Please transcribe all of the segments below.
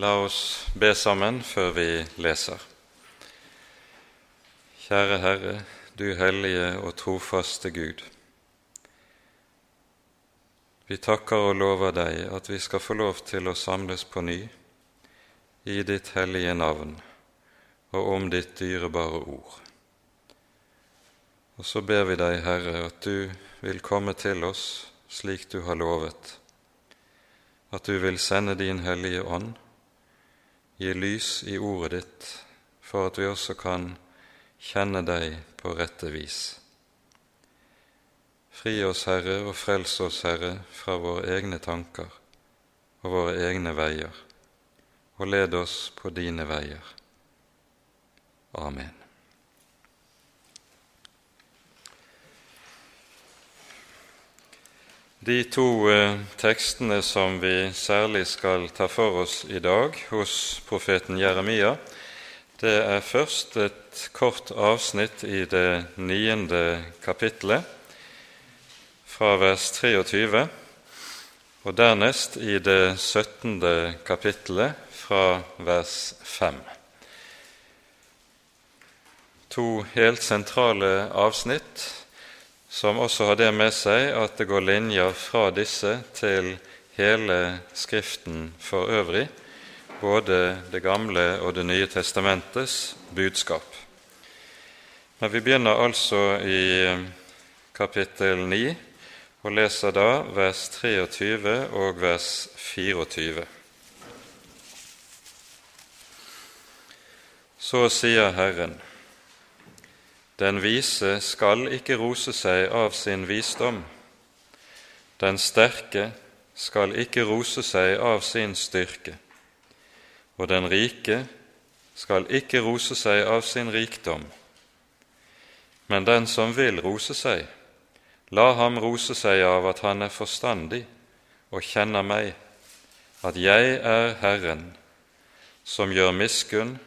La oss be sammen før vi leser. Kjære Herre, du hellige og trofaste Gud. Vi takker og lover deg at vi skal få lov til å samles på ny i ditt hellige navn og om ditt dyrebare ord. Og så ber vi deg, Herre, at du vil komme til oss slik du har lovet, at du vil sende din Hellige Ånd gi lys i ordet ditt, for at vi også kan kjenne deg på rette vis. Fri oss, Herre, og frels oss, Herre, fra våre egne tanker og våre egne veier, og led oss på dine veier. Amen. De to eh, tekstene som vi særlig skal ta for oss i dag hos profeten Jeremia, det er først et kort avsnitt i det niende kapitlet, fra vers 23, og dernest i det syttende kapitlet, fra vers 5. To helt sentrale avsnitt som også har det med seg at det går linjer fra disse til hele Skriften for øvrig, både Det gamle og Det nye testamentets budskap. Men vi begynner altså i eh, kapittel 9 og leser da vers 23 og vers 24. Så sier Herren:" Den vise skal ikke rose seg av sin visdom. Den sterke skal ikke rose seg av sin styrke. Og den rike skal ikke rose seg av sin rikdom. Men den som vil rose seg, la ham rose seg av at han er forstandig og kjenner meg, at jeg er Herren, som gjør miskunn,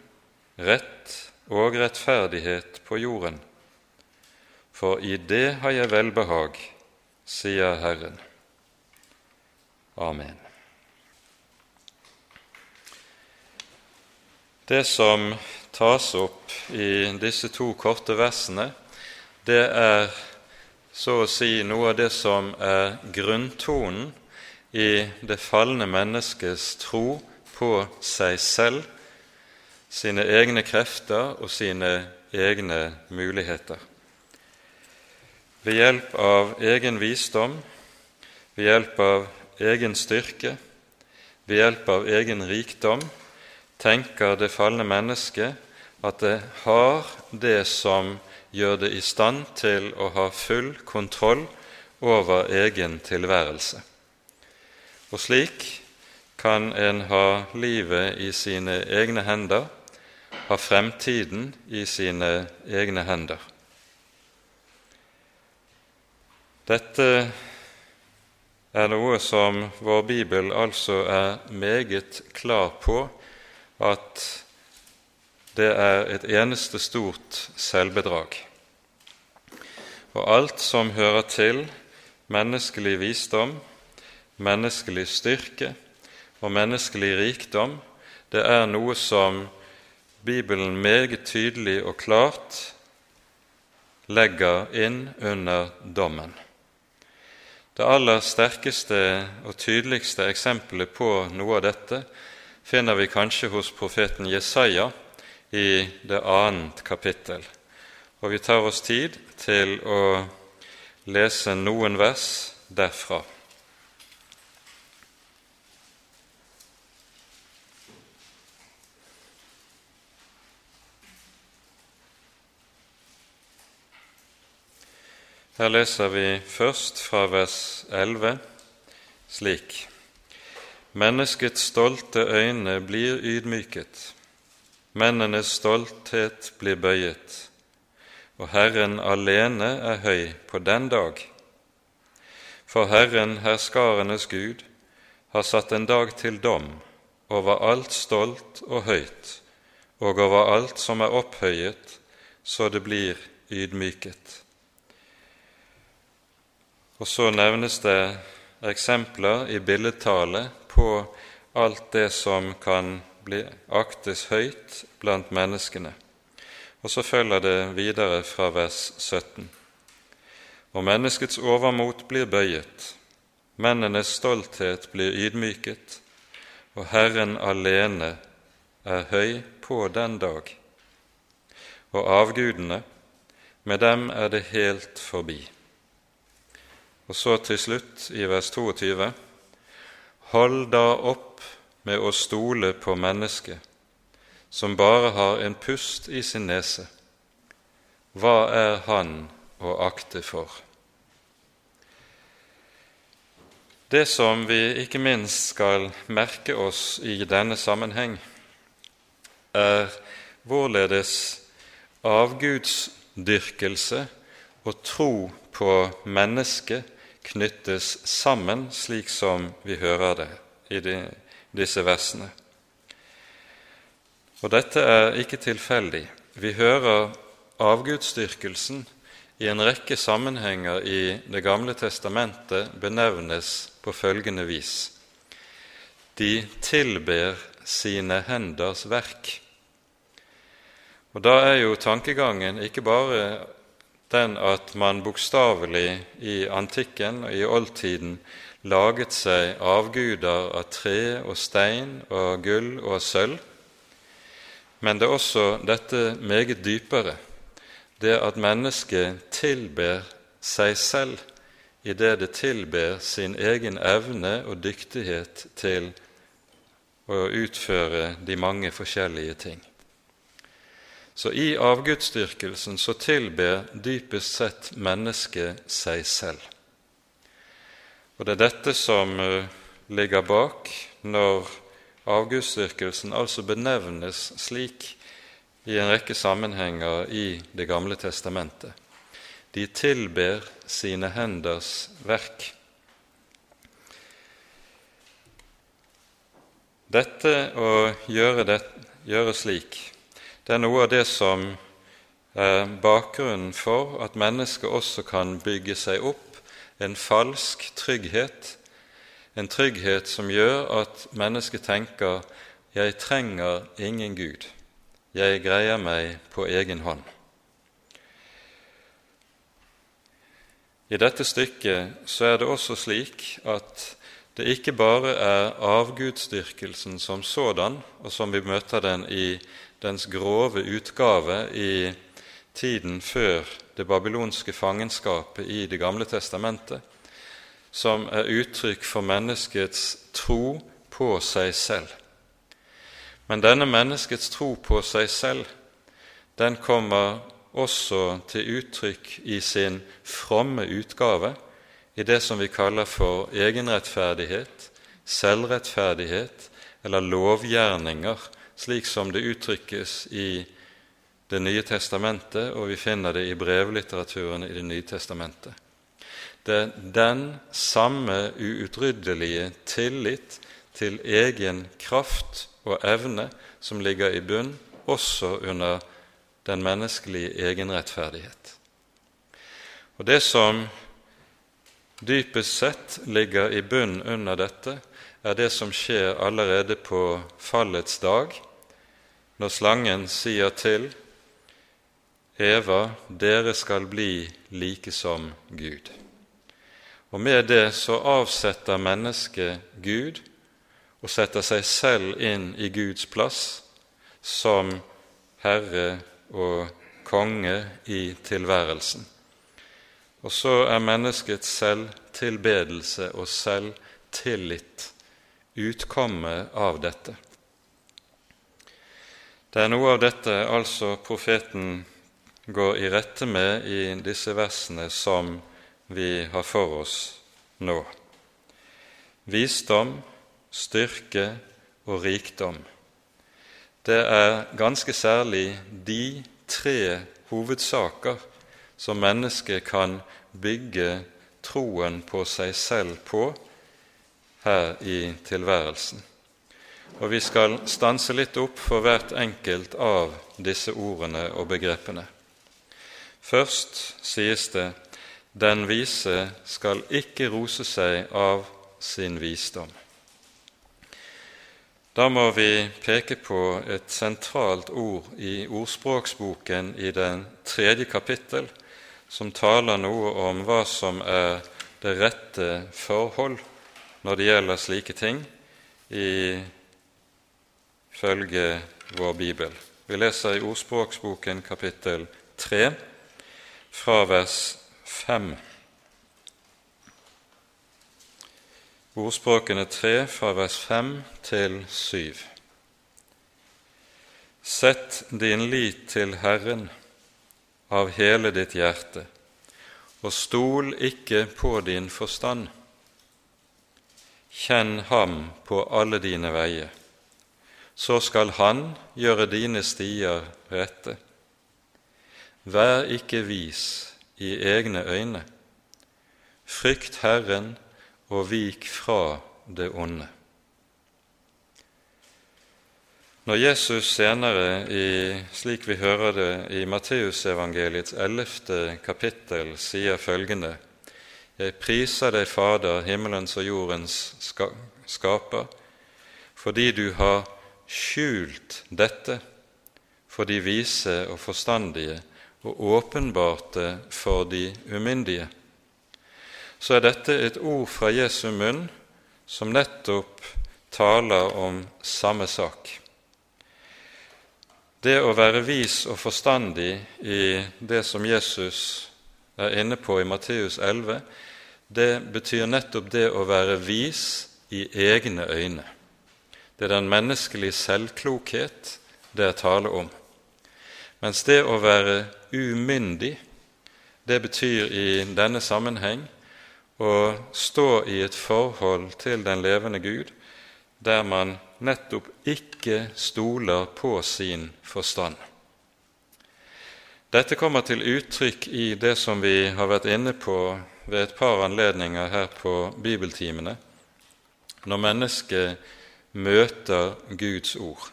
rett og rettferdighet på jorden. For i det har jeg velbehag, sier Herren. Amen. Det som tas opp i disse to korte versene, det er så å si noe av det som er grunntonen i det falne menneskets tro på seg selv sine egne krefter og sine egne muligheter. Ved hjelp av egen visdom, ved hjelp av egen styrke, ved hjelp av egen rikdom, tenker det falne mennesket at det har det som gjør det i stand til å ha full kontroll over egen tilværelse. Og slik kan en ha livet i sine egne hender ha fremtiden i sine egne hender. Dette er noe som vår bibel altså er meget klar på at det er et eneste stort selvbedrag. Og alt som hører til menneskelig visdom, menneskelig styrke og menneskelig rikdom, det er noe som Bibelen meget tydelig og klart legger inn under dommen. Det aller sterkeste og tydeligste eksempelet på noe av dette finner vi kanskje hos profeten Jesaja i det annet kapittel. Og vi tar oss tid til å lese noen vers derfra. Her leser vi først fra vers 11 slik.: Menneskets stolte øyne blir ydmyket, mennenes stolthet blir bøyet, og Herren alene er høy på den dag. For Herren, herskarenes Gud, har satt en dag til dom over alt stolt og høyt, og over alt som er opphøyet, så det blir ydmyket. Og så nevnes det eksempler i billedtale på alt det som kan bli aktes høyt blant menneskene. Og så følger det videre fra vers 17. Og menneskets overmot blir bøyet, mennenes stolthet blir ydmyket, og Herren alene er høy på den dag. Og avgudene, med dem er det helt forbi. Og så til slutt, i vers 22.: Hold da opp med å stole på mennesket, som bare har en pust i sin nese. Hva er han å akte for? Det som vi ikke minst skal merke oss i denne sammenheng, er hvorledes avgudsdyrkelse og tro på mennesket knyttes sammen, slik som vi hører det i de, disse versene. Og dette er ikke tilfeldig. Vi hører avgudsdyrkelsen i en rekke sammenhenger i Det gamle testamentet benevnes på følgende vis. De tilber sine henders verk. Og Da er jo tankegangen ikke bare den at man bokstavelig i antikken og i oldtiden laget seg avguder av tre og stein og gull og sølv, men det er også dette meget dypere, det at mennesket tilber seg selv i det det tilber sin egen evne og dyktighet til å utføre de mange forskjellige ting. Så i avgudsdyrkelsen så tilber dypest sett mennesket seg selv. Og det er dette som eh, ligger bak når avgudsdyrkelsen altså benevnes slik i en rekke sammenhenger i Det gamle testamentet. De tilber sine henders verk. Dette å gjøre, det, gjøre slik det er noe av det som er bakgrunnen for at mennesket også kan bygge seg opp en falsk trygghet, en trygghet som gjør at mennesket tenker 'jeg trenger ingen Gud', 'jeg greier meg på egen hånd'. I dette stykket så er det også slik at det ikke bare er avgudsdyrkelsen som sådan, og som vi møter den i dens grove utgave i tiden før det babylonske fangenskapet i Det gamle testamentet, som er uttrykk for menneskets tro på seg selv. Men denne menneskets tro på seg selv, den kommer også til uttrykk i sin fromme utgave, i det som vi kaller for egenrettferdighet, selvrettferdighet eller lovgjerninger slik som det uttrykkes i Det nye testamentet, og vi finner det i brevlitteraturen i Det nye testamentet. Det er den samme uutryddelige tillit til egen kraft og evne som ligger i bunn også under den menneskelige egenrettferdighet. Og Det som dypest sett ligger i bunn under dette, er det som skjer allerede på fallets dag, når slangen sier til Eva, dere skal bli like som Gud. Og med det så avsetter mennesket Gud og setter seg selv inn i Guds plass som herre og konge i tilværelsen. Og så er menneskets selvtilbedelse og selvtillit utkommet av dette. Det er noe av dette altså profeten går i rette med i disse versene som vi har for oss nå. Visdom, styrke og rikdom. Det er ganske særlig de tre hovedsaker som mennesket kan bygge troen på seg selv på her i tilværelsen. Og vi skal stanse litt opp for hvert enkelt av disse ordene og begrepene. Først sies det den vise skal ikke rose seg av sin visdom. Da må vi peke på et sentralt ord i ordspråksboken i den tredje kapittel, som taler noe om hva som er det rette forhold når det gjelder slike ting, ifølge vår bibel. Vi leser i Ordspråksboken kapittel 3 fra vers 5. Ordspråkene 3 fra vers 5 til 7. Sett din lit til Herren av hele ditt hjerte, og stol ikke på din forstand. Kjenn ham på alle dine veier, så skal han gjøre dine stier rette. Vær ikke vis i egne øyne. Frykt Herren og vik fra det onde. Når Jesus senere, i, slik vi hører det i Matteusevangeliets ellevte kapittel, sier følgende Jeg priser deg, Fader, himmelens og jordens skaper, fordi du har skjult dette for de vise og forstandige og åpenbart det for de umyndige så er dette et ord fra Jesu munn som nettopp taler om samme sak. Det å være vis og forstandig i det som Jesus er inne på i Matteus 11, det betyr nettopp det å være vis i egne øyne. Det er den menneskelige selvklokhet det er tale om. Mens det å være umyndig, det betyr i denne sammenheng å stå i et forhold til den levende Gud der man nettopp ikke stoler på sin forstand. Dette kommer til uttrykk i det som vi har vært inne på ved et par anledninger her på bibeltimene, når mennesket møter Guds ord.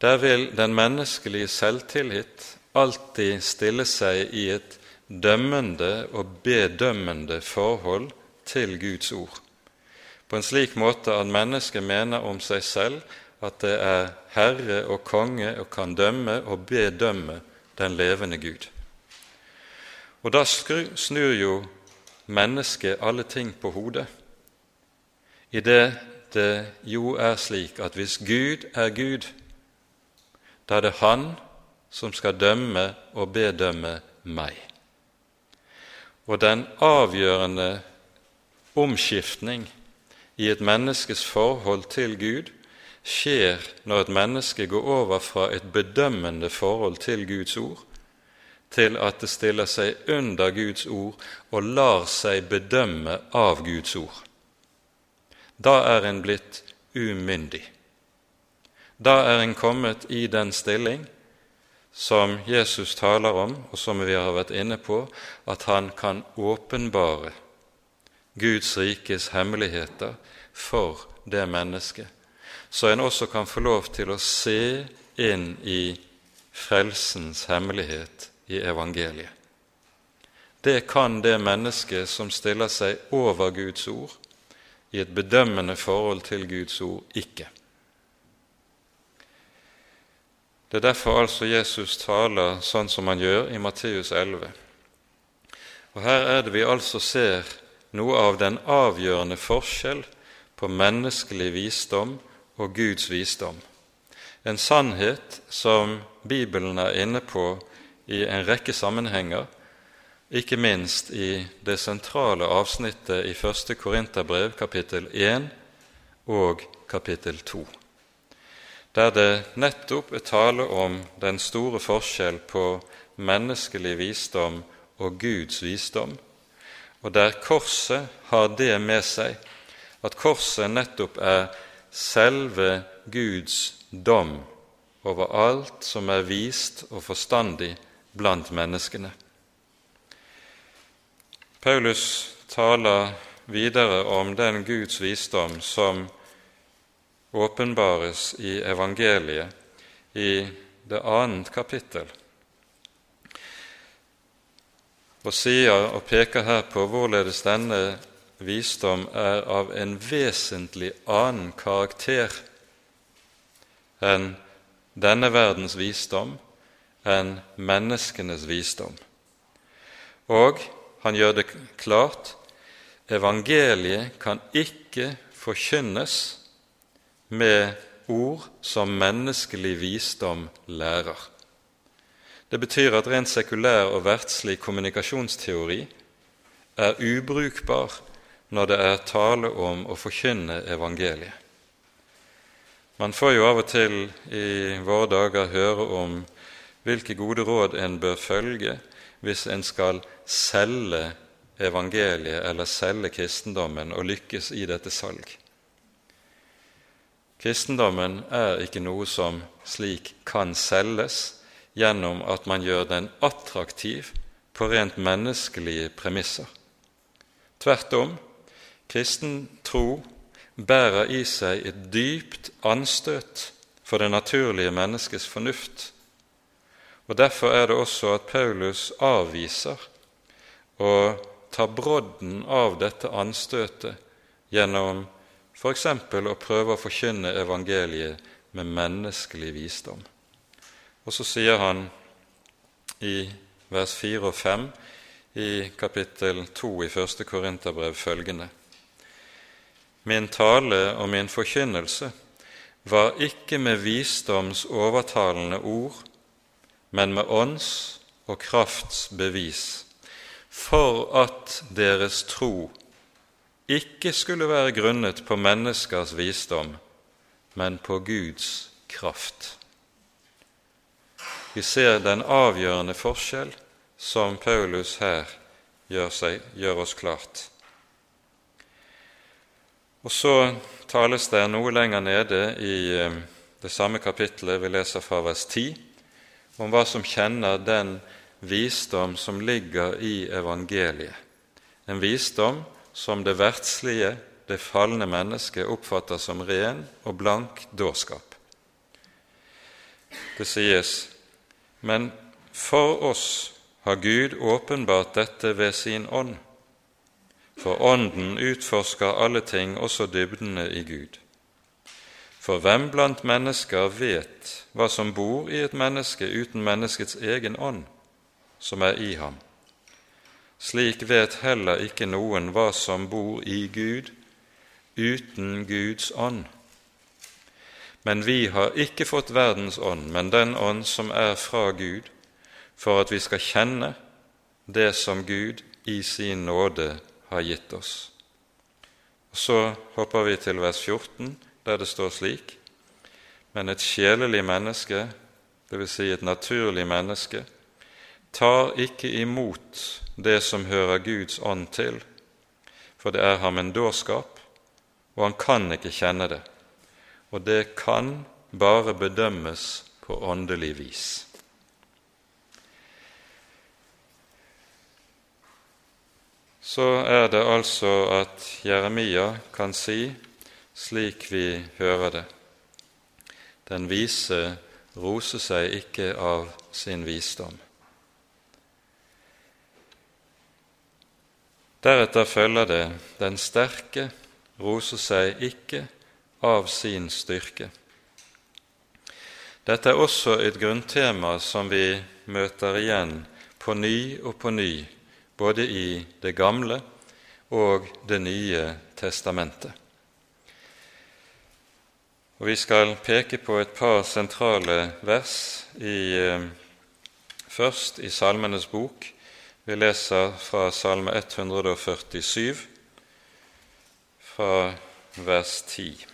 Der vil den menneskelige selvtillit alltid stille seg i et dømmende og bedømmende forhold til Guds ord, på en slik måte at mennesket mener om seg selv at det er herre og konge og kan dømme og bedømme den levende Gud. Og da snur jo mennesket alle ting på hodet, i det det jo er slik at hvis Gud er Gud, da er det Han som skal dømme og bedømme meg. Og den avgjørende omskiftning i et menneskes forhold til Gud skjer når et menneske går over fra et bedømmende forhold til Guds ord til at det stiller seg under Guds ord og lar seg bedømme av Guds ord. Da er en blitt umyndig. Da er en kommet i den stilling som Jesus taler om, og som vi har vært inne på, at han kan åpenbare Guds rikes hemmeligheter for det mennesket, så en også kan få lov til å se inn i frelsens hemmelighet i evangeliet. Det kan det mennesket som stiller seg over Guds ord, i et bedømmende forhold til Guds ord, ikke. Det er derfor altså Jesus taler sånn som han gjør i Matteus 11. Og Her er det vi altså ser noe av den avgjørende forskjell på menneskelig visdom og Guds visdom. En sannhet som Bibelen er inne på i en rekke sammenhenger, ikke minst i det sentrale avsnittet i 1. Korinterbrev, kapittel 1 og kapittel 2 der det nettopp er tale om den store forskjell på menneskelig visdom og Guds visdom, og der korset har det med seg at korset nettopp er selve Guds dom over alt som er vist og forstandig blant menneskene. Paulus taler videre om den Guds visdom som åpenbares i evangeliet i det annet kapittel, og sier og peker her på hvorledes denne visdom er av en vesentlig annen karakter enn denne verdens visdom, enn menneskenes visdom. Og han gjør det klart evangeliet kan ikke forkynnes med ord som menneskelig visdom lærer. Det betyr at rent sekulær og verdslig kommunikasjonsteori er ubrukbar når det er tale om å forkynne evangeliet. Man får jo av og til i våre dager høre om hvilke gode råd en bør følge hvis en skal selge evangeliet eller selge kristendommen og lykkes i dette salg. Kristendommen er ikke noe som slik kan selges gjennom at man gjør den attraktiv på rent menneskelige premisser. Tvert om, kristen tro bærer i seg et dypt anstøt for det naturlige menneskets fornuft. Og Derfor er det også at Paulus avviser å ta brodden av dette anstøtet gjennom f.eks. å prøve å forkynne evangeliet med menneskelig visdom. Og så sier han i vers 4 og 5 i kapittel 2 i 1. Korinterbrev følgende Min tale og min forkynnelse var ikke med visdoms overtalende ord, men med ånds og krafts bevis, for at deres tro ikke skulle være grunnet på menneskers visdom, men på Guds kraft. Vi ser den avgjørende forskjell som Paulus her gjør, seg, gjør oss klart. Og så tales det noe lenger nede i eh, det samme kapittelet vi leser fra vers 10, om hva som kjenner den visdom som ligger i evangeliet. En visdom som det verdslige, det falne mennesket, oppfatter som ren og blank dårskap. Det sies, men for oss har Gud åpenbart dette ved sin ånd for Ånden utforsker alle ting, også dybdene i Gud. For hvem blant mennesker vet hva som bor i et menneske uten menneskets egen ånd, som er i ham? Slik vet heller ikke noen hva som bor i Gud uten Guds ånd. Men vi har ikke fått verdens ånd, men den ånd som er fra Gud, for at vi skal kjenne det som Gud i sin nåde har gitt oss. Og Så hopper vi til vers 14, der det står slik.: Men et sjelelig menneske, dvs. Si et naturlig menneske, tar ikke imot det som hører Guds ånd til, for det er ham en dårskap, og han kan ikke kjenne det. Og det kan bare bedømmes på åndelig vis. Så er det altså at Jeremia kan si, slik vi hører det Den vise roser seg ikke av sin visdom. Deretter følger det den sterke roser seg ikke av sin styrke. Dette er også et grunntema som vi møter igjen på ny og på ny både i Det gamle og Det nye testamentet. Og Vi skal peke på et par sentrale vers i, eh, først i Salmenes bok. Vi leser fra Salme 147, fra vers 10.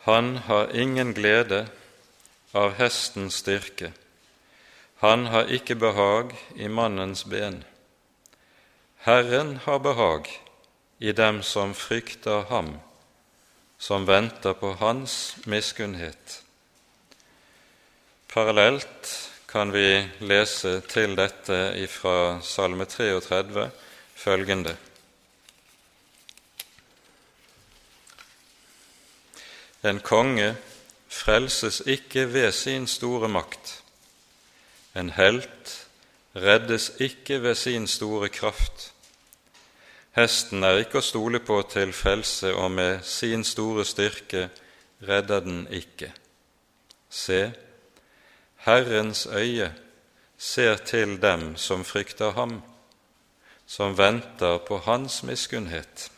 Han har ingen glede av hestens styrke. Han har ikke behag i mannens ben. Herren har behag i dem som frykter ham, som venter på hans miskunnhet. Parallelt kan vi lese til dette fra Salme 33 følgende. En konge frelses ikke ved sin store makt. En helt reddes ikke ved sin store kraft, Hesten er ikke å stole på til frelse, og med sin store styrke redder den ikke. Se, Herrens øye ser til dem som frykter ham, som venter på hans miskunnhet.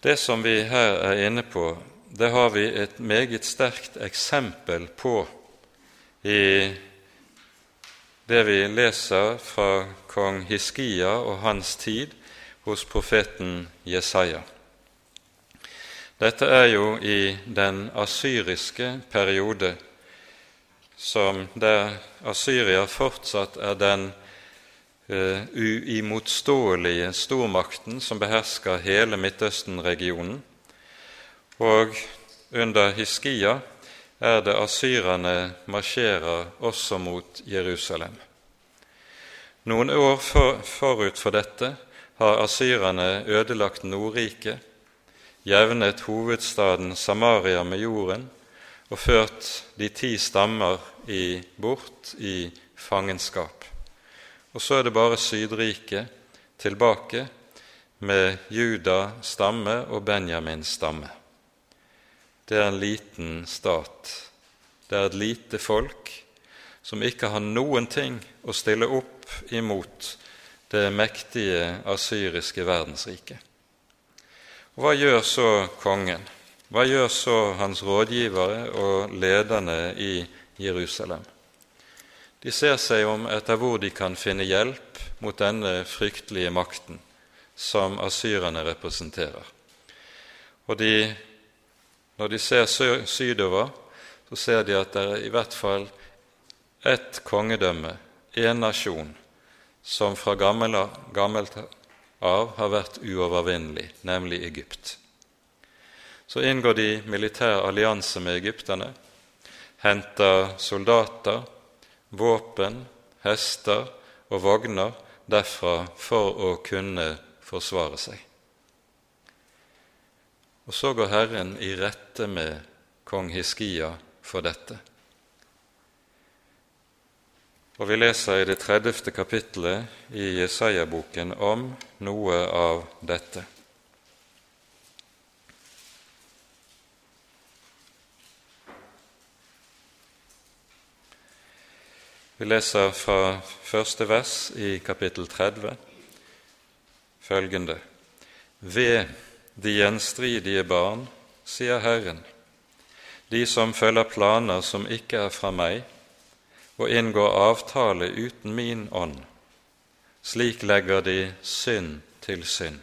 Det som vi her er inne på, det har vi et meget sterkt eksempel på i det vi leser fra kong Hiskia og hans tid hos profeten Jesaja. Dette er jo i den asyriske periode, som der Asyria fortsatt er den uh, uimotståelige stormakten som behersker hele Midtøsten-regionen. Og under Hiskia er det asyrerne marsjerer også mot Jerusalem. Noen år for, forut for dette har asyrerne ødelagt Nordriket, jevnet hovedstaden Samaria med jorden og ført de ti stammer i, bort i fangenskap. Og så er det bare Sydriket tilbake med Juda stamme og Benjamins stamme. Det er en liten stat. Det er et lite folk som ikke har noen ting å stille opp imot det mektige asyriske verdensriket. Og Hva gjør så kongen? Hva gjør så hans rådgivere og lederne i Jerusalem? De ser seg om etter hvor de kan finne hjelp mot denne fryktelige makten som asyrerne representerer. Og de, når de ser sydover, så ser de at det er i hvert fall ett kongedømme, én nasjon, som fra gammelt av har vært uovervinnelig, nemlig Egypt. Så inngår de militær allianse med egypterne, henter soldater, våpen, hester og vogner derfra for å kunne forsvare seg. Og så går Herren i rette med kong Hiskia for dette. Og vi leser i det 30. kapittelet i Jesaja-boken om noe av dette. Vi leser fra første vers i kapittel 30 følgende Ved de gjenstridige barn, sier Herren, de som følger planer som ikke er fra meg, og inngår avtale uten min ånd. Slik legger de synd til synd.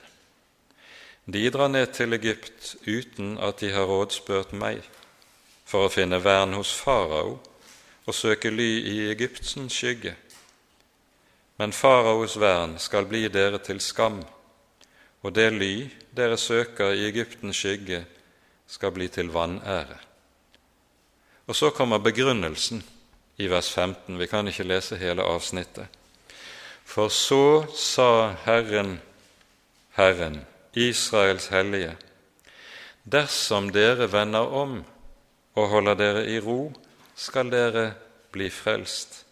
De drar ned til Egypt uten at de har rådspurt meg, for å finne vern hos farao og søke ly i Egyptens skygge. Men faraos vern skal bli dere til skam, og det ly dere søker i Egyptens skygge, skal bli til vanære. Og så kommer begrunnelsen i vers 15. Vi kan ikke lese hele avsnittet. For så sa Herren, Herren, Israels hellige, dersom dere vender om og holder dere i ro, skal dere bli frelst.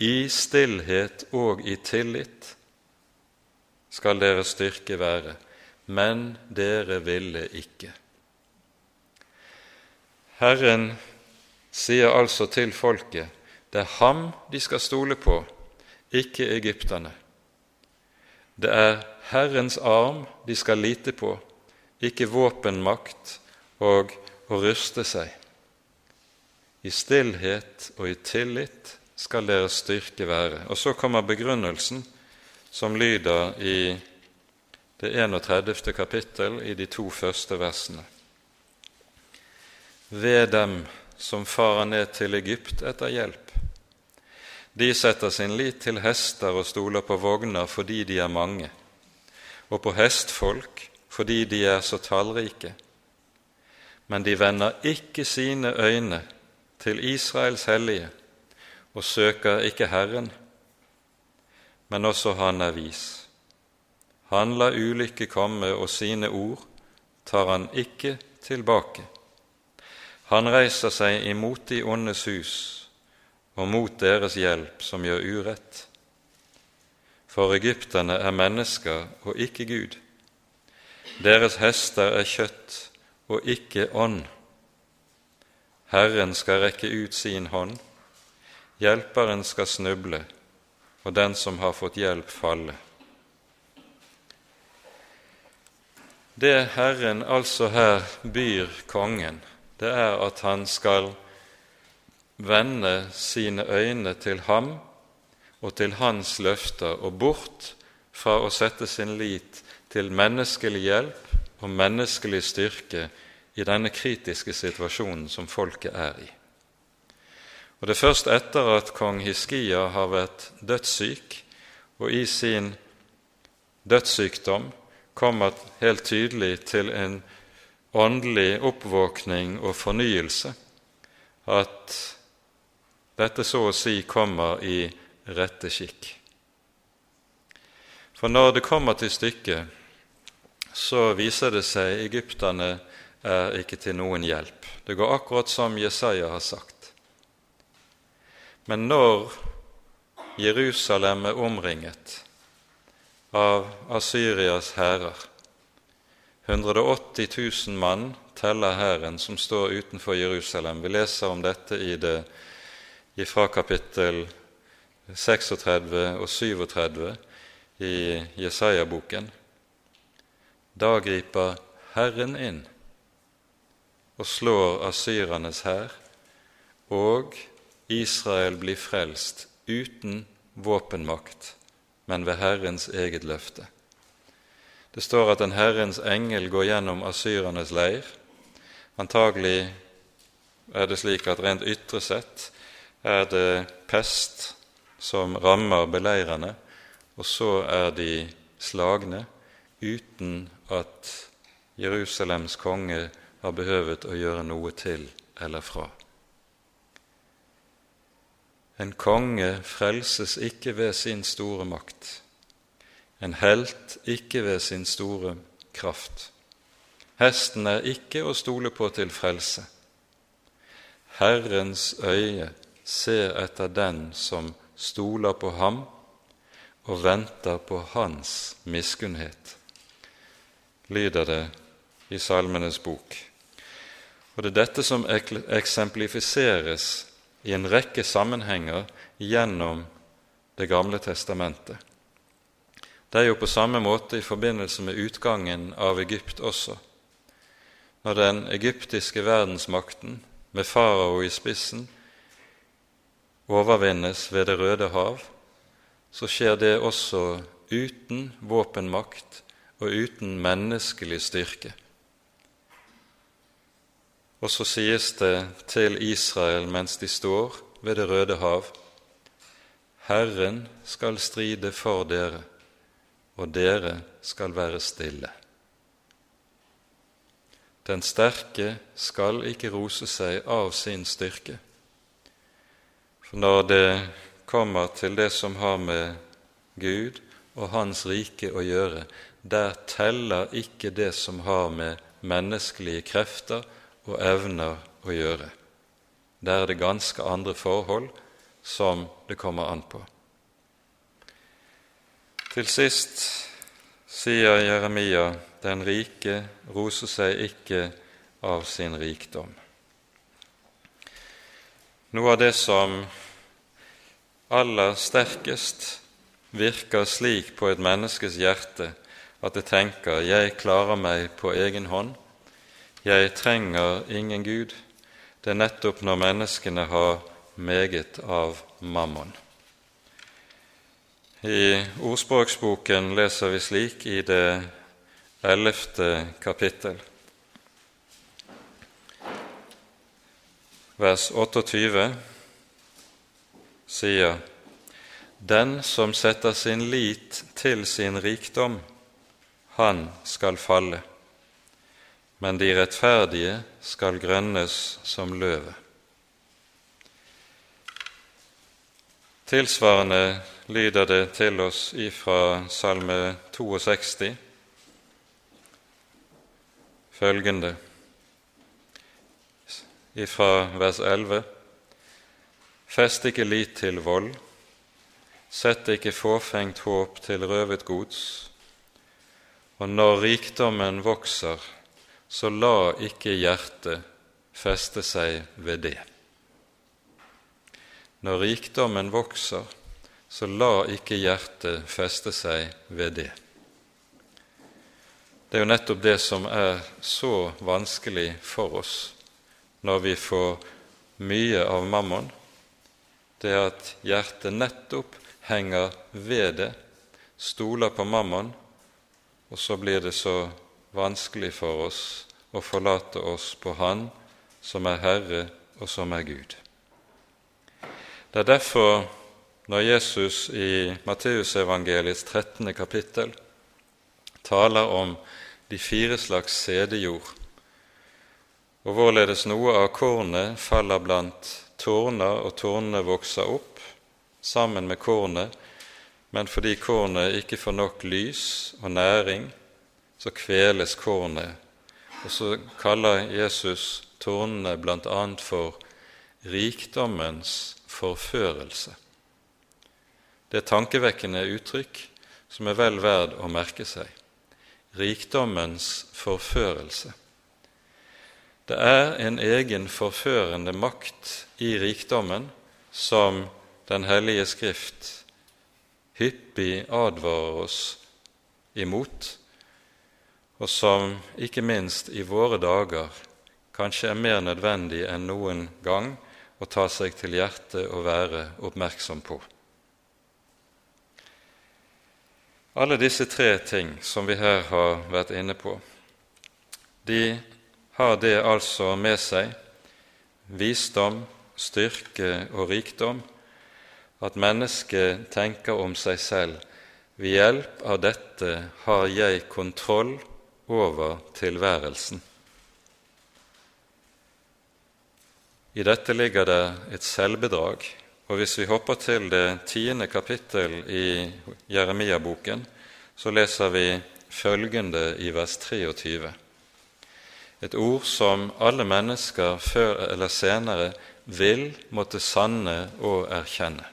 I stillhet og i tillit skal deres styrke være, men dere ville ikke. Herren sier altså til folket det er ham de skal stole på, ikke egypterne. Det er Herrens arm de skal lite på, ikke våpenmakt og å ruste seg. I stillhet og i tillit skal deres styrke være. Og så kommer begrunnelsen, som lyder i det 31. kapittel i de to første versene. Ved dem som farer ned til Egypt etter hjelp. De setter sin lit til hester og stoler på vogner fordi de er mange, og på hestfolk fordi de er så tallrike. Men de vender ikke sine øyne til Israels hellige og søker ikke Herren, men også Han er vis. Han lar ulykke komme, og sine ord tar han ikke tilbake. Han reiser seg imot de ondes hus og mot deres hjelp som gjør urett. for egypterne er mennesker og ikke Gud. Deres hester er kjøtt og ikke ånd. Herren skal rekke ut sin hånd, hjelperen skal snuble, og den som har fått hjelp, falle. Det Herren altså her byr kongen, det er at han skal vende sine øyne til ham og til hans løfter, og bort fra å sette sin lit til menneskelig hjelp og menneskelig styrke i denne kritiske situasjonen som folket er i. Og Det er først etter at kong Hiskia har vært dødssyk, og i sin dødssykdom kommer helt tydelig til en åndelig oppvåkning og fornyelse, at dette så å si kommer i rette skikk. For når det kommer til stykket, så viser det seg egypterne er ikke til noen hjelp. Det går akkurat som Jesaja har sagt. Men når Jerusalem er omringet av Asyrias hærer 180 000 mann teller hæren som står utenfor Jerusalem. Vi leser om dette i det fra kapittel 36 og 37 i Jesaja-boken. Da griper Herren inn og slår asyrernes hær, og Israel blir frelst uten våpenmakt, men ved Herrens eget løfte. Det står at en Herrens engel går gjennom asyrernes leir. Antagelig er det slik at rent ytre sett er det pest som rammer beleirerne, og så er de slagne uten at Jerusalems konge har behøvet å gjøre noe til eller fra. En konge frelses ikke ved sin store makt, en helt ikke ved sin store kraft. Hesten er ikke å stole på til frelse. Herrens øye ser etter den som stoler på ham og venter på hans miskunnhet, lyder det i Salmenes bok. Og Det er dette som eksemplifiseres i en rekke sammenhenger gjennom Det gamle testamentet. Det er jo på samme måte i forbindelse med utgangen av Egypt også. Når den egyptiske verdensmakten med farao i spissen overvinnes ved Det røde hav, så skjer det også uten våpenmakt og uten menneskelig styrke. Og så sies det til Israel mens de står ved Det røde hav, Herren skal stride for dere, og dere skal være stille. Den sterke skal ikke rose seg av sin styrke, for når det kommer til det som har med Gud og Hans rike å gjøre, der teller ikke det som har med menneskelige krefter og evner å gjøre. Der er det ganske andre forhold som det kommer an på. Til sist sier Jeremia den rike roser seg ikke av sin rikdom. Noe av det som aller sterkest virker slik på et menneskes hjerte at det tenker 'jeg klarer meg på egen hånd', 'jeg trenger ingen Gud', det er nettopp når menneskene har meget av mammon. I ordspråksboken leser vi slik i det ellevte kapittel. vers 28 sier Den som setter sin lit til sin rikdom, han skal falle, men de rettferdige skal grønnes som løvet. Tilsvarende lyder det til oss ifra Salme 62 følgende ifra vers 11. Fest ikke lit til vold, sett ikke fåfengt håp til røvet gods, og når rikdommen vokser, så la ikke hjertet feste seg ved det. Når rikdommen vokser, så la ikke hjertet feste seg ved det. Det er jo nettopp det som er så vanskelig for oss når vi får mye av mammon, det er at hjertet nettopp henger ved det, stoler på mammon, og så blir det så vanskelig for oss å forlate oss på Han som er Herre og som er Gud. Det er derfor, når Jesus i Matteusevangeliets 13. kapittel taler om de fire slags sædejord, og hvorledes noe av kornet faller blant tårner, og tårnene vokser opp sammen med kornet, men fordi kornet ikke får nok lys og næring, så kveles kornet. Og så kaller Jesus tornene bl.a. for rikdommens forførelse. Det er tankevekkende uttrykk som er vel verd å merke seg. Rikdommens forførelse. Det er en egen forførende makt i rikdommen som Den hellige Skrift hyppig advarer oss imot, og som ikke minst i våre dager kanskje er mer nødvendig enn noen gang å ta seg til hjertet og være oppmerksom på. Alle disse tre ting som vi her har vært inne på, de har det altså med seg visdom, styrke og rikdom at mennesket tenker om seg selv ved hjelp av dette har jeg kontroll over tilværelsen. I dette ligger det et selvbedrag. Og hvis vi hopper til det tiende kapittel i Jeremia-boken, så leser vi følgende i vers 23. Et ord som alle mennesker før eller senere vil måtte sanne og erkjenne.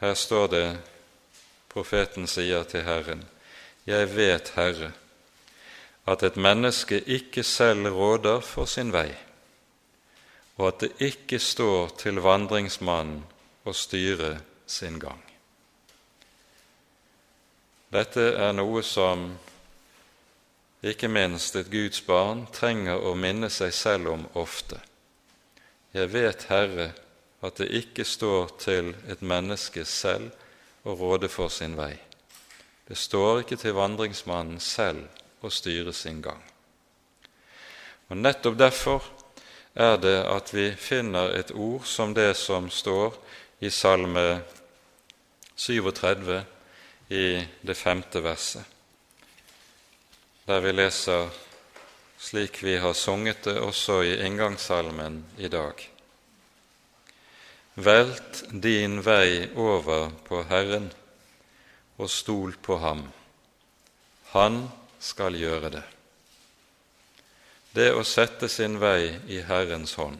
Her står det profeten sier til Herren, Jeg vet, Herre, at et menneske ikke selv råder for sin vei, og at det ikke står til vandringsmannen å styre sin gang. Dette er noe som ikke minst et Guds barn trenger å minne seg selv om ofte. Jeg vet, Herre, at det ikke står til et menneske selv å råde for sin vei. Det står ikke til vandringsmannen selv å styre sin gang. Og Nettopp derfor er det at vi finner et ord som det som står i Salme 37 i det femte verset, der vi leser slik vi har sunget det også i inngangssalmen i dag. Velt din vei over på Herren og stol på ham. Han skal gjøre det. Det å sette sin vei i Herrens hånd,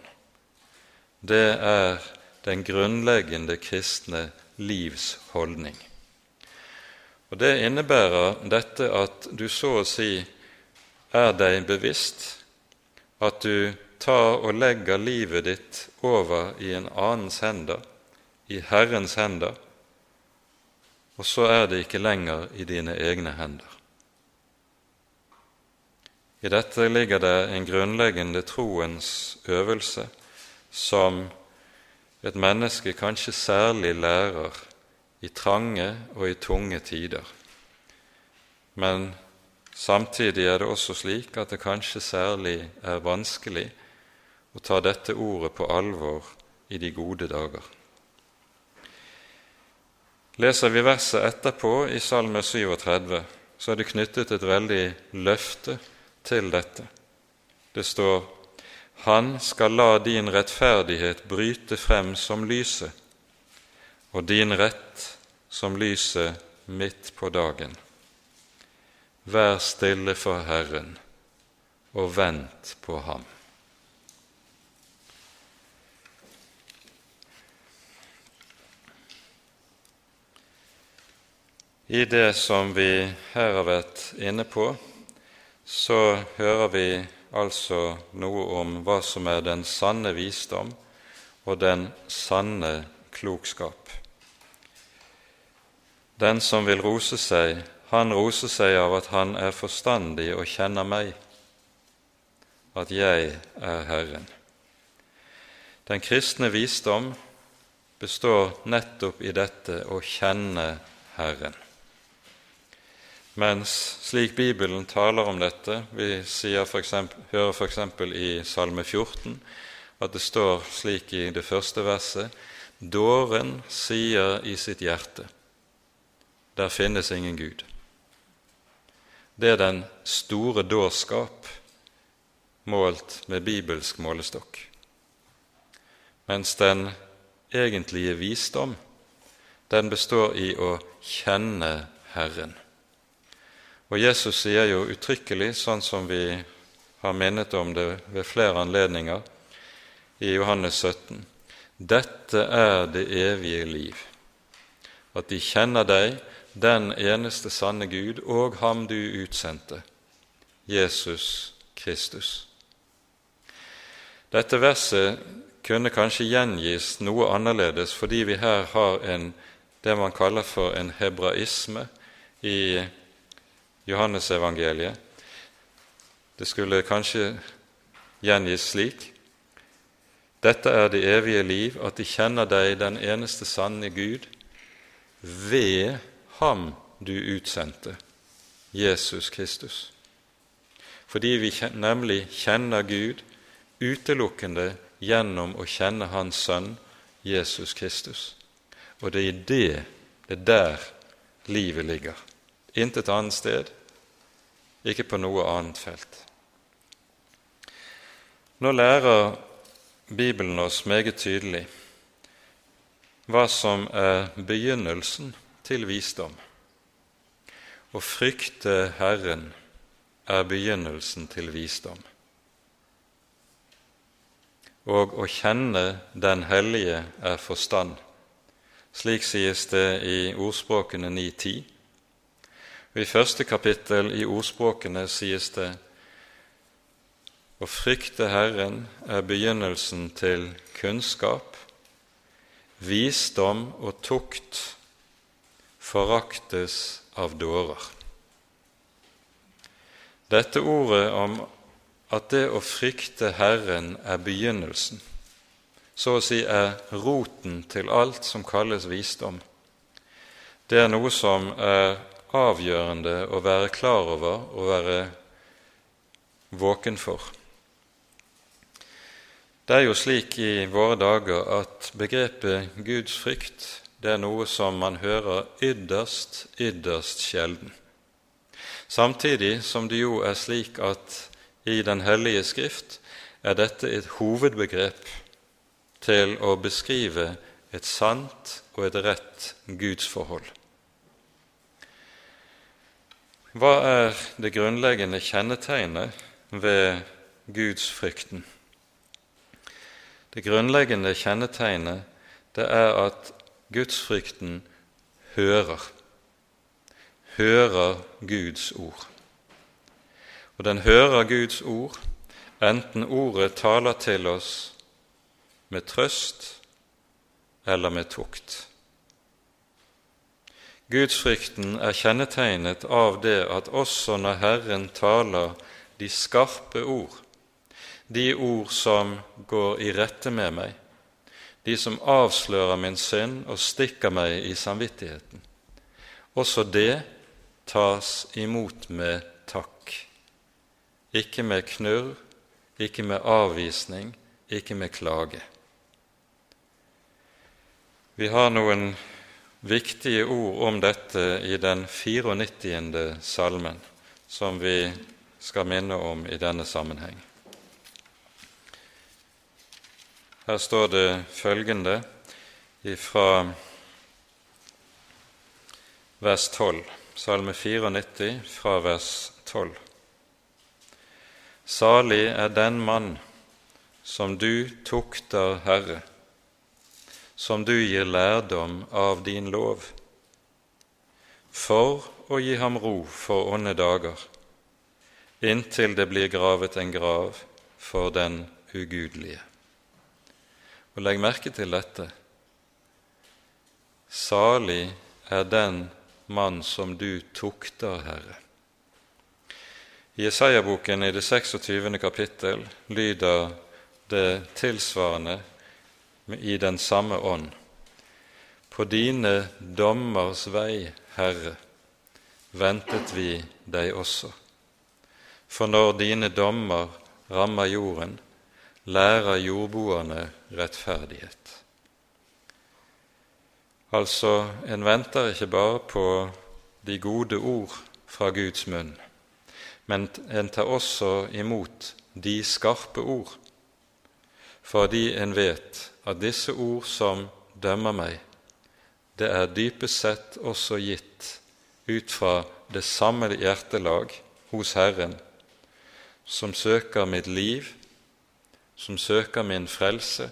det er den grunnleggende kristne livs holdning. Og Det innebærer dette at du så å si er deg bevisst at du tar og legger livet ditt over i en annens hender, i Herrens hender, og så er det ikke lenger i dine egne hender. I dette ligger det en grunnleggende troens øvelse som et menneske kanskje særlig lærer i trange og i tunge tider. Men samtidig er det også slik at det kanskje særlig er vanskelig å ta dette ordet på alvor i de gode dager. Leser vi verset etterpå i Salme 37, så er det knyttet et veldig løfte til dette. Det står Han skal la din rettferdighet bryte frem som lyset, og din rett som lyset midt på dagen. Vær stille for Herren og vent på Ham. I det som vi her har vært inne på, så hører vi altså noe om hva som er den sanne visdom og den sanne klokskap. Den som vil rose seg, han roser seg av at han er forstandig og kjenner meg, at jeg er Herren. Den kristne visdom består nettopp i dette å kjenne Herren. Mens slik Bibelen taler om dette Vi for eksempel, hører f.eks. i Salme 14 at det står slik i det første verset Dåren sier i sitt hjerte der finnes ingen Gud. Det er den store dårskap målt med bibelsk målestokk. Mens den egentlige visdom, den består i å kjenne Herren. Og Jesus sier jo uttrykkelig, sånn som vi har minnet om det ved flere anledninger i Johannes 17, dette er det evige liv, at de kjenner deg, den eneste sanne Gud, og ham du utsendte, Jesus Kristus. Dette verset kunne kanskje gjengis noe annerledes fordi vi her har en, det man kaller for en hebraisme i Johannesevangeliet. Det skulle kanskje gjengis slik Dette er det evige liv, at de kjenner deg, den eneste sanne Gud, ved ham du utsendte, Jesus Kristus. Fordi vi nemlig kjenner Gud utelukkende gjennom å kjenne Hans Sønn Jesus Kristus. Og det er i det, det er der livet ligger. Intet annet sted, ikke på noe annet felt. Nå lærer Bibelen oss meget tydelig hva som er begynnelsen til visdom. Å frykte Herren er begynnelsen til visdom og å kjenne Den hellige er forstand. Slik sies det i ordspråkene 9.10. I første kapittel i ordspråkene sies det å frykte Herren er begynnelsen til kunnskap. Visdom og tukt foraktes av dårer. Dette ordet om at det å frykte Herren er begynnelsen, så å si er roten til alt som kalles visdom. Det er noe som er avgjørende å være klar over og være våken for. Det er jo slik i våre dager at begrepet Guds frykt det er noe som man hører ytterst, ytterst sjelden. Samtidig som det jo er slik at i Den hellige skrift, er dette et hovedbegrep til å beskrive et sant og et rett gudsforhold. Hva er det grunnleggende kjennetegnet ved gudsfrykten? Det grunnleggende kjennetegnet det er at gudsfrykten hører, hører Guds ord. Og den hører Guds ord, enten ordet taler til oss med trøst eller med tukt. Gudsfrykten er kjennetegnet av det at også når Herren taler de skarpe ord, de ord som går i rette med meg, de som avslører min synd og stikker meg i samvittigheten, også det tas imot med takk. ikke med knurr, ikke med avvisning, ikke med klage. Vi har noen viktige ord om dette i den 94. salmen, som vi skal minne om i denne sammenheng. Her står det følgende fra vers 12, salme 94 fra vers 12. Salig er den mann som du tukter, Herre, som du gir lærdom av din lov. for å gi ham ro for onde dager, inntil det blir gravet en grav for den ugudelige. Og legg merke til dette. Salig er den mann som du tukter, Herre. I Jesaja-boken i det 26. kapittel lyder det tilsvarende i den samme ånd. På dine dommers vei, Herre, ventet vi deg også. For når dine dommer rammer jorden, lærer jordboerne rettferdighet. Altså, en venter ikke bare på de gode ord fra Guds munn, men en tar også imot de skarpe ord, fordi en vet at disse ord som dømmer meg, det er dypest sett også gitt ut fra det samme hjertelag hos Herren, som søker mitt liv, som søker min frelse,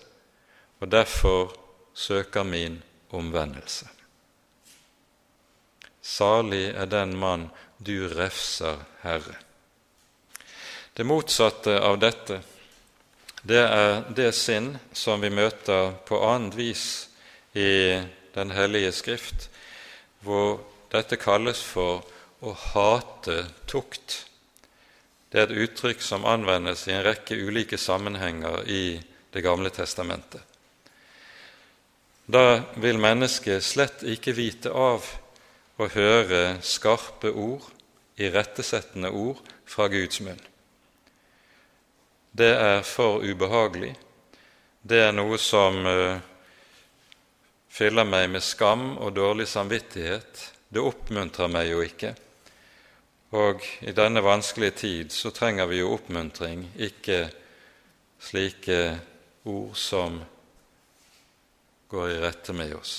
og derfor søker min omvendelse. Salig er den mann du refser, Herre. Det motsatte av dette, det er det sinn som vi møter på annet vis i Den hellige Skrift, hvor dette kalles for å hate tukt. Det er et uttrykk som anvendes i en rekke ulike sammenhenger i Det gamle testamentet. Da vil mennesket slett ikke vite av å høre skarpe ord, irettesettende ord, fra Guds munn. Det er for ubehagelig. Det er noe som uh, fyller meg med skam og dårlig samvittighet. Det oppmuntrer meg jo ikke. Og i denne vanskelige tid så trenger vi jo oppmuntring, ikke slike ord som går i rette med oss.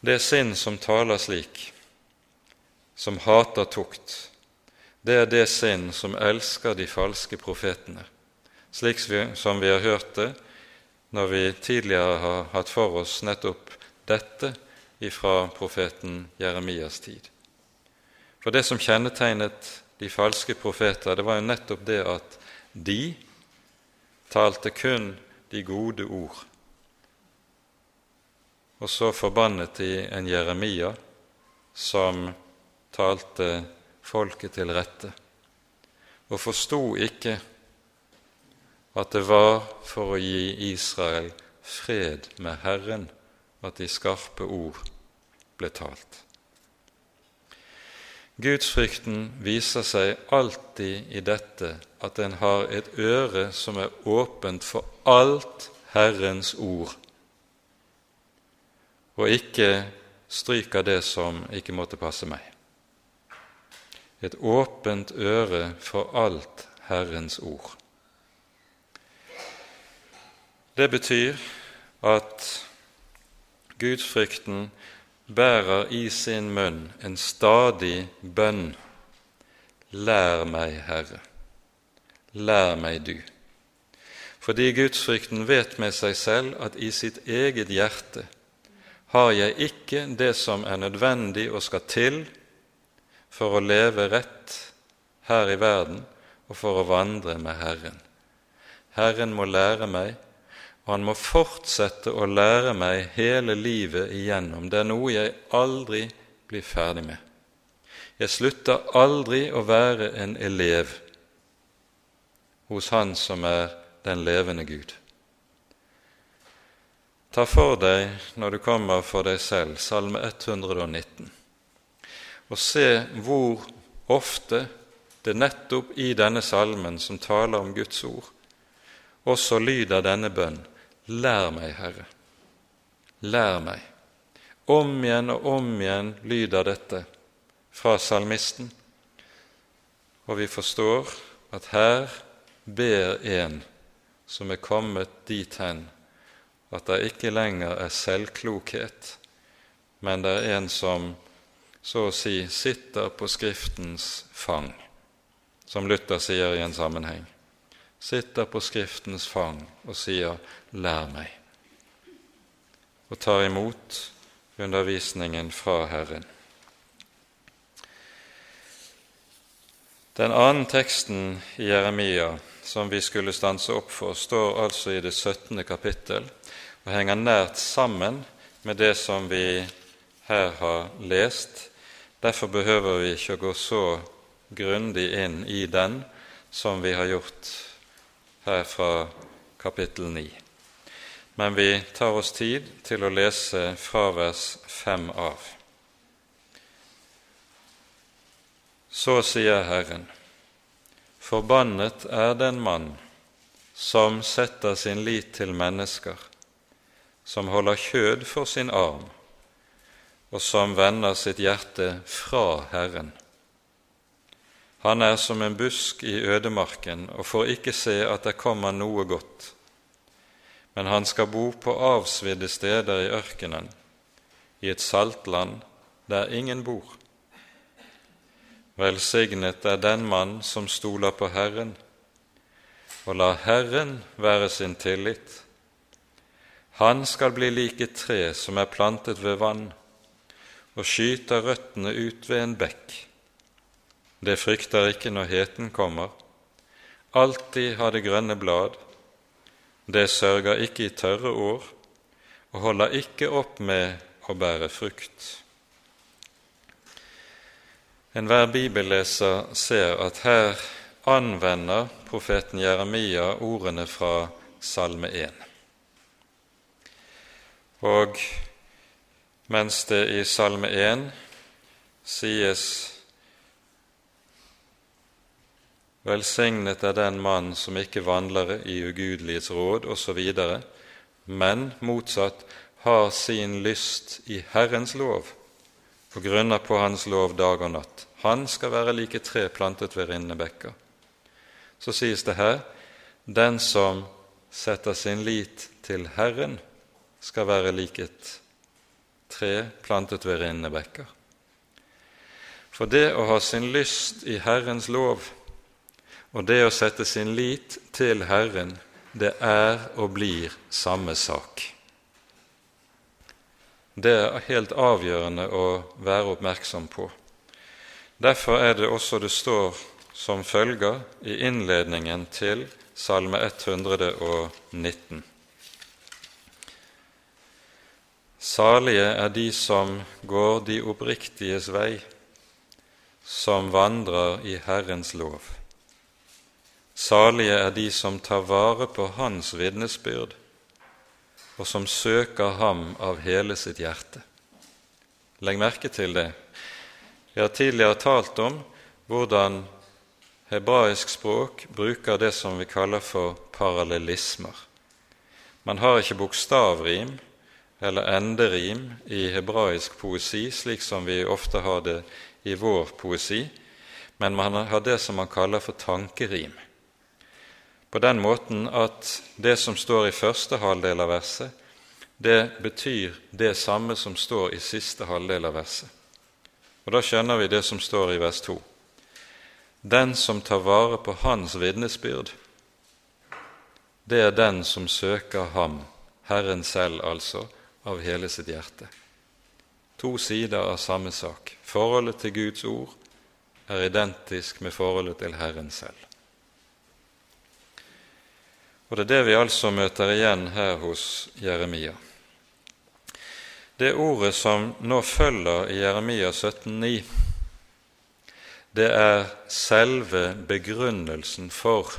Det sinn som taler slik, som hater tukt, det er det sinn som elsker de falske profetene, slik som vi har hørt det når vi tidligere har hatt for oss nettopp dette ifra profeten Jeremias tid. For det som kjennetegnet de falske profeter, det var jo nettopp det at de talte kun de gode ord og så forbannet de en Jeremia som talte folket til rette, og forsto ikke at det var for å gi Israel fred med Herren at de skarpe ord ble talt. Gudsfrykten viser seg alltid i dette at en har et øre som er åpent for alt Herrens ord og ikke stryker det som ikke måtte passe meg. Et åpent øre for alt Herrens ord. Det betyr at gudsfrykten bærer i sin munn en stadig bønn. Lær meg, Herre. Lær meg du. Fordi gudsfrykten vet med seg selv at i sitt eget hjerte har jeg ikke det som er nødvendig og skal til for å leve rett her i verden og for å vandre med Herren. Herren må lære meg, og han må fortsette å lære meg hele livet igjennom. Det er noe jeg aldri blir ferdig med. Jeg slutter aldri å være en elev hos Han som er den levende Gud. Ta for deg, når du kommer for deg selv, Salme 119, og se hvor ofte det nettopp i denne salmen, som taler om Guds ord, også lyder denne bønn Lær meg, Herre. Lær meg. Om igjen og om igjen lyder dette fra salmisten, og vi forstår at her ber en som er kommet dit hen at det ikke lenger er selvklokhet, men det er en som så å si sitter på Skriftens fang, som Luther sier i en sammenheng. Sitter på Skriftens fang og sier 'lær meg', og tar imot undervisningen fra Herren. Den annen teksten i Jeremia som vi skulle stanse opp for, står altså i det 17. kapittel og henger nært sammen med det som vi her har lest. Derfor behøver vi ikke å gå så grundig inn i den som vi har gjort her fra kapittel 9. Men vi tar oss tid til å lese fra vers 5 av. Så sier Herren, forbannet er den mann som setter sin lit til mennesker, som holder kjød for sin arm, og som vender sitt hjerte fra Herren. Han er som en busk i ødemarken og får ikke se at det kommer noe godt. Men han skal bo på avsvidde steder i ørkenen, i et saltland der ingen bor. Velsignet er den mann som stoler på Herren, og lar Herren være sin tillit. Han skal bli lik et tre som er plantet ved vann, og skyter røttene ut ved en bekk. Det frykter ikke når heten kommer, alltid har det grønne blad. Det sørger ikke i tørre år, og holder ikke opp med å bære frukt. Enhver bibelleser ser at her anvender profeten Jeremia ordene fra Salme 1. Og mens det i Salme 1 sies Velsignet er den mann som ikke vandler i ugudelighets råd, osv., men motsatt har sin lyst i Herrens lov og grunner på Hans lov dag og natt. Han skal være like tre plantet ved rinnebekker. Så sies det her den som setter sin lit til Herren, skal være lik et tre plantet ved rinnebekker. For det å ha sin lyst i Herrens lov og det å sette sin lit til Herren, det er og blir samme sak. Det er helt avgjørende å være oppmerksom på. Derfor er det også det står som følger i innledningen til Salme 119. Salige er de som går de oppriktiges vei, som vandrer i Herrens lov. Salige er de som tar vare på Hans vitnesbyrd og som søker ham av hele sitt hjerte. Legg merke til det. Vi har tidligere talt om hvordan hebraisk språk bruker det som vi kaller for parallellismer. Man har ikke bokstavrim eller enderim i hebraisk poesi, slik som vi ofte har det i vår poesi, men man har det som man kaller for tankerim på den måten at det som står i første halvdel av verset, det betyr det samme som står i siste halvdel av verset. Og Da skjønner vi det som står i vers 2. Den som tar vare på hans vitnesbyrd, det er den som søker ham, Herren selv altså, av hele sitt hjerte. To sider av samme sak. Forholdet til Guds ord er identisk med forholdet til Herren selv. Og det er det vi altså møter igjen her hos Jeremia. Det ordet som nå følger i Jeremia 17,9, det er selve begrunnelsen for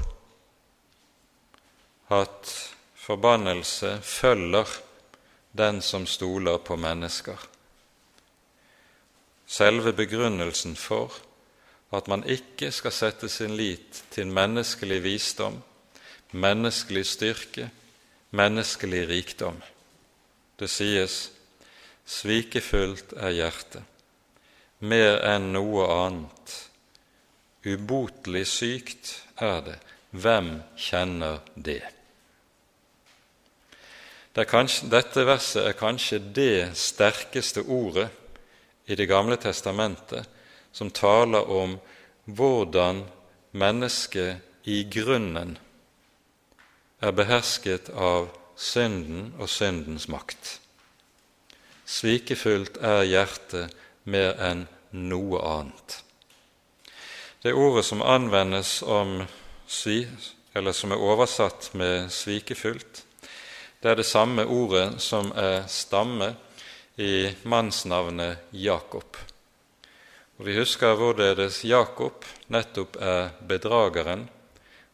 at forbannelse følger den som stoler på mennesker. Selve begrunnelsen for at man ikke skal sette sin lit til menneskelig visdom menneskelig styrke, menneskelig rikdom. Det sies svikefullt er hjertet, mer enn noe annet. Ubotelig sykt er det. Hvem kjenner det? Det kanskje, dette verset er kanskje det sterkeste ordet i Det gamle testamentet som taler om hvordan mennesket i grunnen er behersket av synden og syndens makt. Svikefullt er hjertet mer enn noe annet. Det ordet som anvendes om som er oversatt med 'svikefullt', det er det samme ordet som er stamme i mannsnavnet Jakob. Og Vi husker hvorledes Jakob nettopp er bedrageren,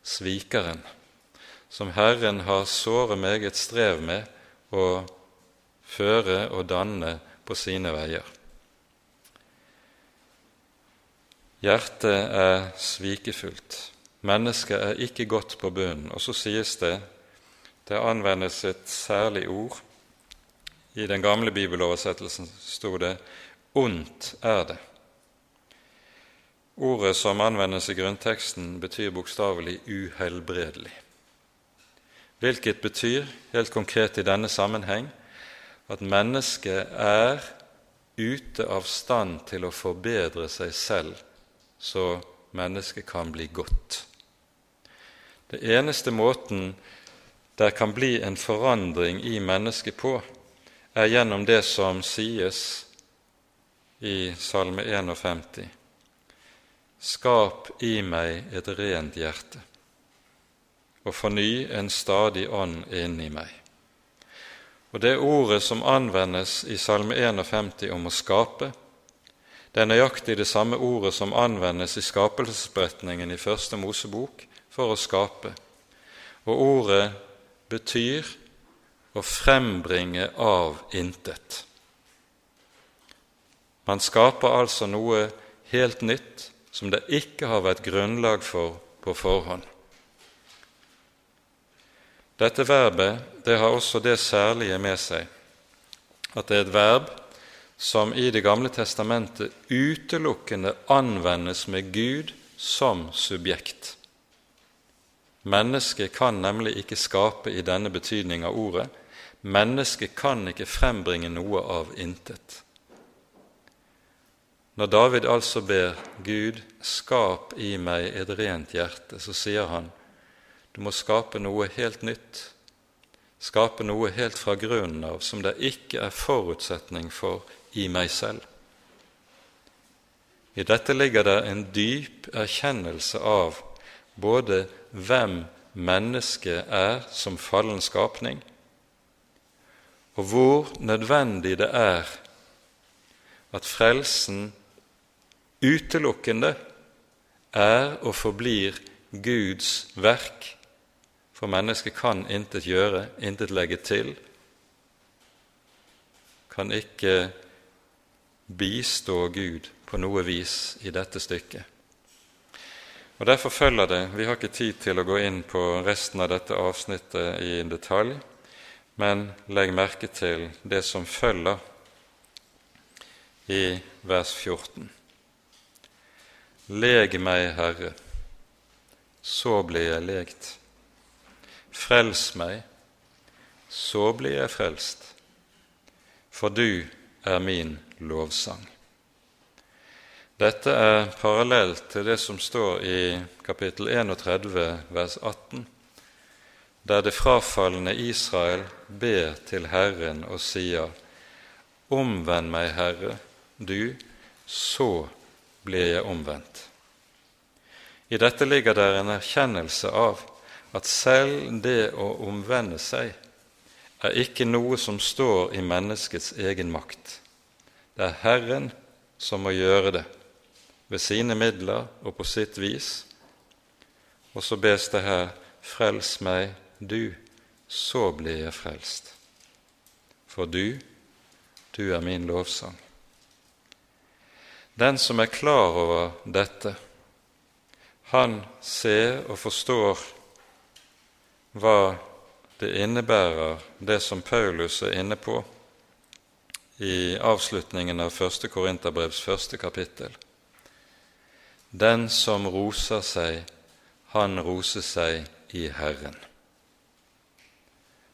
svikeren, som Herren har såre meget strev med å føre og danne på sine veier. Hjertet er svikefullt. Mennesket er ikke godt på bunnen. Og så sies det det anvendes et særlig ord. I den gamle bibeloversettelsen sto det 'ondt er det'. Ordet som anvendes i grunnteksten, betyr bokstavelig 'uhelbredelig', hvilket betyr helt konkret i denne sammenheng at mennesket er ute av stand til å forbedre seg selv så mennesket kan bli godt. Det eneste måten der kan bli en forandring i mennesket på, er gjennom det som sies i Salme 51. Skap i meg et rent hjerte, og forny en stadig ånd inni meg. Og Det ordet som anvendes i Salme 51 om å skape, det er nøyaktig det samme ordet som anvendes i skapelsesberetningen i Første Mosebok for å skape. Og ordet betyr å frembringe av intet. Man skaper altså noe helt nytt som det ikke har vært grunnlag for på forhånd. Dette verbet det har også det særlige med seg at det er et verb som i Det gamle testamentet utelukkende anvendes med Gud som subjekt. Mennesket kan nemlig ikke skape i denne betydning av ordet. Mennesket kan ikke frembringe noe av intet. Når David altså ber Gud 'skap i meg et rent hjerte', så sier han du må skape noe helt nytt, skape noe helt fra grunnen av, som det ikke er forutsetning for i meg selv. I dette ligger det en dyp erkjennelse av både hvem mennesket er som fallen skapning, og hvor nødvendig det er at frelsen utelukkende er og forblir Guds verk, for mennesket kan intet gjøre, intet legge til, kan ikke bistå Gud på noe vis i dette stykket. Og Derfor følger det Vi har ikke tid til å gå inn på resten av dette avsnittet i detalj, men legg merke til det som følger i vers 14. Leg meg, Herre, så blir jeg legt. Frels meg, så blir jeg frelst. For du er min lovsang. Dette er parallelt til det som står i kapittel 31, vers 18, der det frafalne Israel ber til Herren og sier:" Omvend meg, Herre, du, så blir jeg omvendt. I dette ligger der en erkjennelse av at selv det å omvende seg er ikke noe som står i menneskets egen makt. Det er Herren som må gjøre det ved sine midler og på sitt vis. Og så bes det her Frels meg, du, så blir jeg frelst. For du, du er min lovsang. Den som er klar over dette, han ser og forstår hva det innebærer, det som Paulus er inne på i avslutningen av 1. Korinterbrevs første kapittel. Den som roser seg, han roser seg i Herren.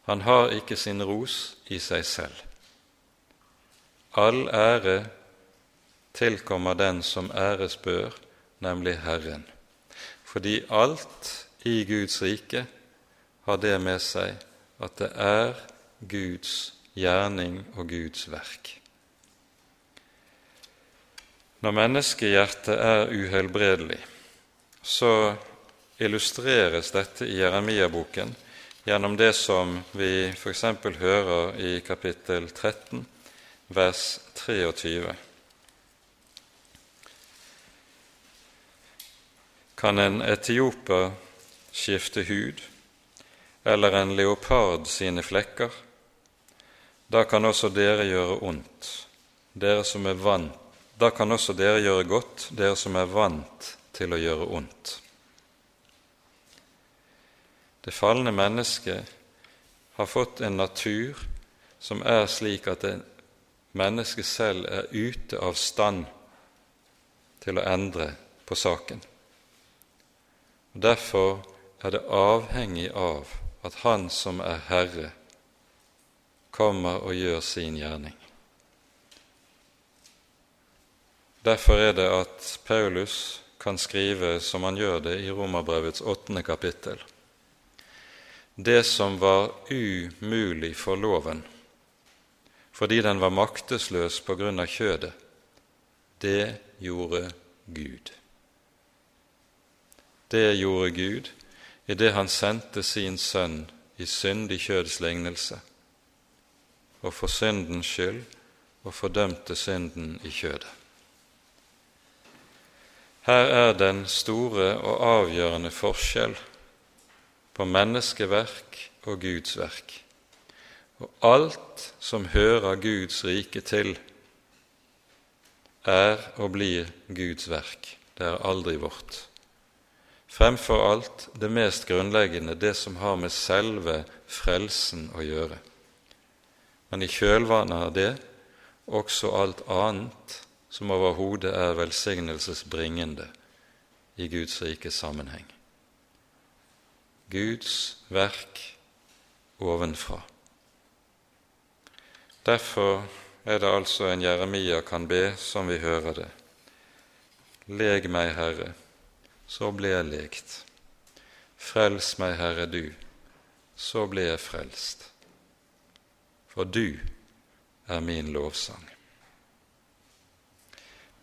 Han har ikke sin ros i seg selv. All ære tilkommer den som æres bør, nemlig Herren, fordi alt i Guds rike har det med seg at det er Guds gjerning og Guds verk. Når menneskehjertet er uhelbredelig, så illustreres dette i Jeremia-boken gjennom det som vi f.eks. hører i kapittel 13, vers 23. Kan en etioper skifte hud, eller en leopard sine flekker, da kan også dere gjøre ondt, dere som er vant da kan også dere gjøre godt, dere som er vant til å gjøre ondt. Det falne mennesket har fått en natur som er slik at mennesket selv er ute av stand til å endre på saken. Og Derfor er det avhengig av at Han som er Herre, kommer og gjør sin gjerning. Derfor er det at Paulus kan skrive som han gjør det i Romerbrevets åttende kapittel. Det som var umulig for loven, fordi den var maktesløs på grunn av kjødet, det gjorde Gud. Det gjorde Gud idet han sendte sin sønn i syndig kjøds lignelse, og for syndens skyld og fordømte synden i kjødet. Her er den store og avgjørende forskjell på menneskeverk og Guds verk. Og alt som hører Guds rike til, er og blir Guds verk. Det er aldri vårt. Fremfor alt det mest grunnleggende, det som har med selve frelsen å gjøre. Men i kjølvannet av det også alt annet som overhodet er velsignelsesbringende i Guds rike sammenheng. Guds verk ovenfra. Derfor er det altså en Jeremia kan be, som vi hører det. Leg meg, Herre, så blir jeg lekt. Frels meg, Herre, du, så blir jeg frelst. For du er min lovsang.